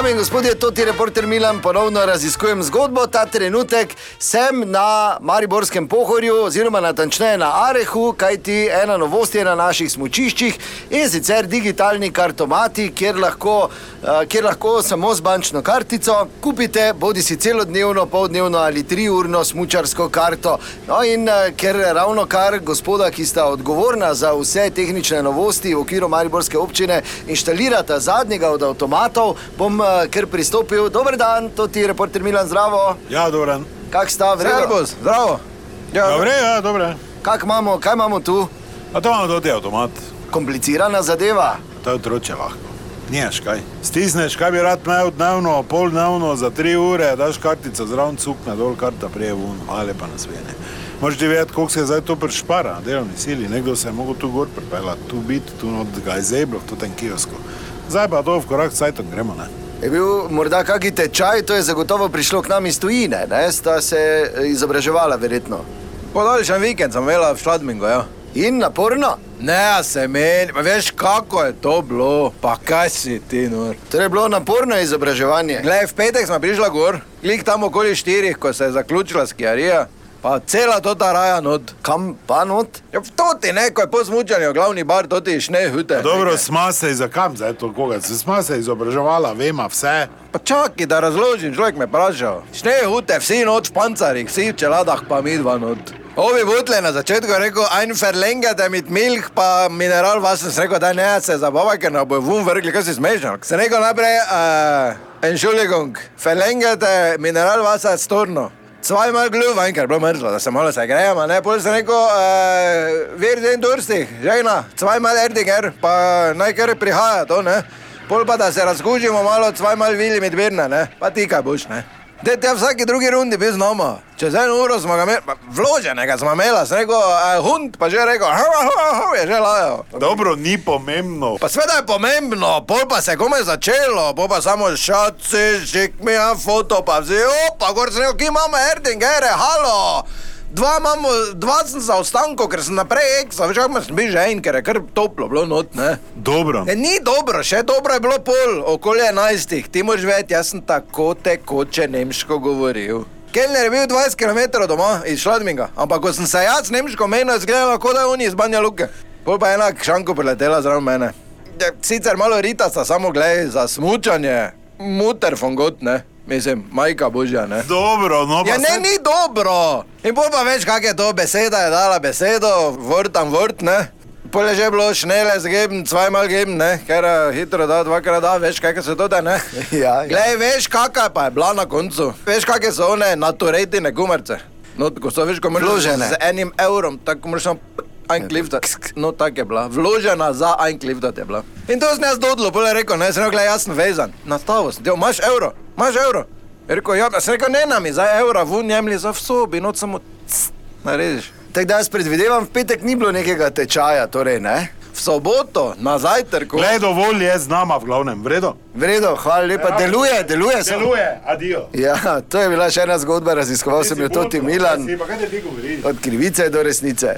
Dame in gospodje, to ti reporter Milan ponovno raziskujem zgodbo. Ta trenutek sem na Mariborskem pohorju, oziroma natančneje na Arehu, kajti ena novost je na naših smočiščih in sicer digitalni kartomati, kjer lahko, eh, kjer lahko samo z bančno kartico kupite bodi si celodnevno, poldnevno ali triurno smučarsko karto. No in eh, ker ravno kar gospoda, ki sta odgovorna za vse tehnične novosti v okviru Mariborske občine, inštalirata zadnjega od avtomatov, bom eh, kar pristopil. Dober dan, to ti je reporter Milan, zdravo. Ja, dobro. Kak sta, vredo? Servus, zdravo. Ja, Dobre, ja, dobro. Kak imamo, kaj imamo tu? A to imamo tudi avtomat, Komplicirana zadeva. to je otroče lahko. Niješ kaj. Stisneš, kaj bi rad imel dnevno, pol dnevno, za tri ure, daš kartico zraven cukna, dol karta prije vun, ali pa na svene. Možeš ti vedeti, koliko se je zdaj to prešpara na delovni sili. Nekdo se je mogel tu gor pripeljati, tu biti, tu not ga je zeblo, tu ten kiosko. Zdaj pa to v korak s sajtom gremo, ne? Je bil morda kakšen tečaj, to je zagotovo prišlo k nam iz tujine, ne? sta se eh, izobraževala, verjetno. Podaljšan vikend sem imela v Šladmingu, ja. In naporno. Ne, se meni, pa veš kako je to bilo, pa kaj si ti, nur. Torej, bilo naporno izobraževanje. Glej, v petek smo prišla gor, klik tam okoli štirih, ko se je zaključila skijarija, pa cela to ta raja not. Kam pa not? Ja, v toti ne, ko je po smučanju glavni bar, toti šne hute. Dobro, sma se za kam zdaj to koga, se sma se izobraževala, vema vse. Pa čakaj, da razložim, človek me vprašal. Šne hute, vsi noč v pancarjih, vsi v čeladah, pa mi dva not. Ovi butle na začetku je rekel, ein verlängerte mit Milch, pa mineral vas sem rekel, da ne se zabava, ker nam bo vun vrgli, kaj si smešal. Sem rekel najprej, uh, Entschuldigung, verlängerte mineral vas storno. Zweimal Glühwein, ker je bilo mrzlo, da se malo se grejemo, ne, pol sem rekel, uh, wir sind durstig, žena, zweimal Erdinger, pa naj kar prihaja to, ne. Pol pa da se razkužimo malo, Willi mit Birne, ne, pa ti kaj boš, ne. Te te vsaki drugi rundi bil z nama. Čez eno uro smo ga imeli, vloženega smo imeli, sem rekel, uh, hund pa že rekel, hava, hava, hava, je že lajal. Dobro, ni pomembno. Pa sveda je pomembno, pol pa se komaj začelo, pol pa samo šaci, žik mi je foto, pa vzi, opa, gor sem rekel, ki imamo Erdingere, halo. Dva imamo, dva sem za ostanko, ker sem naprej eksa, veš, kako sem bil že en, ker je kar toplo bilo not, ne. Dobro. E, ni dobro, še dobro je bilo pol, okoli enajstih, ti moraš vedeti, jaz sem tako tekoče nemško govoril. Kelner je bil 20 km doma iz Šladminga, ampak ko sem se jaz nemško menil, je izgledalo, kot da je on iz Banja Luke. Pol pa je ena šanko priletela zraven mene. Je, sicer malo rita sta samo gled za smučanje, muter fongot, ne. Mislim, majka božja, ne. Dobro, no pa Ja, ne, saj- ni dobro. In pol pa veš, kak je to beseda, je dala besedo, vrt tam vrt, ne. Pol je že bilo šnele zgeben, zweimal geben, ne, ker eh, hitro da, dvakrat da, veš, kaj se to da, ne. Ja, ja. Glej, veš, kakaj pa je bila na koncu. Veš, kakšne so one naturetine gumarce. No, ko so, veš, ko moraš Vložene. z enim evrom, tako moraš samo einkliftat. No, tako je bila. Vložena za einkliftat je bila. In to sem jaz dodlo, pol je rekel, ne, sem rekel, "Glej, jaz sem vezan. Nastavo sem, ti imaš evro, imaš evro. Je rekel, ja, sem rekel, ne nam je za evra, vun jemli za v sobi, noč samo cs, narediš. Tako da jaz predvidevam, v petek ni bilo nekega tečaja, torej ne. V soboto, na zajtrku. Glej, dovolj je z nama v glavnem, vredo. Vredo, hvala lepa, deluje, deluje. samo- Deluje, adijo. Ja, to je bila še ena zgodba, raziskoval sem jo Toti Milan, Pa kaj ti govoriš? od krivice do resnice.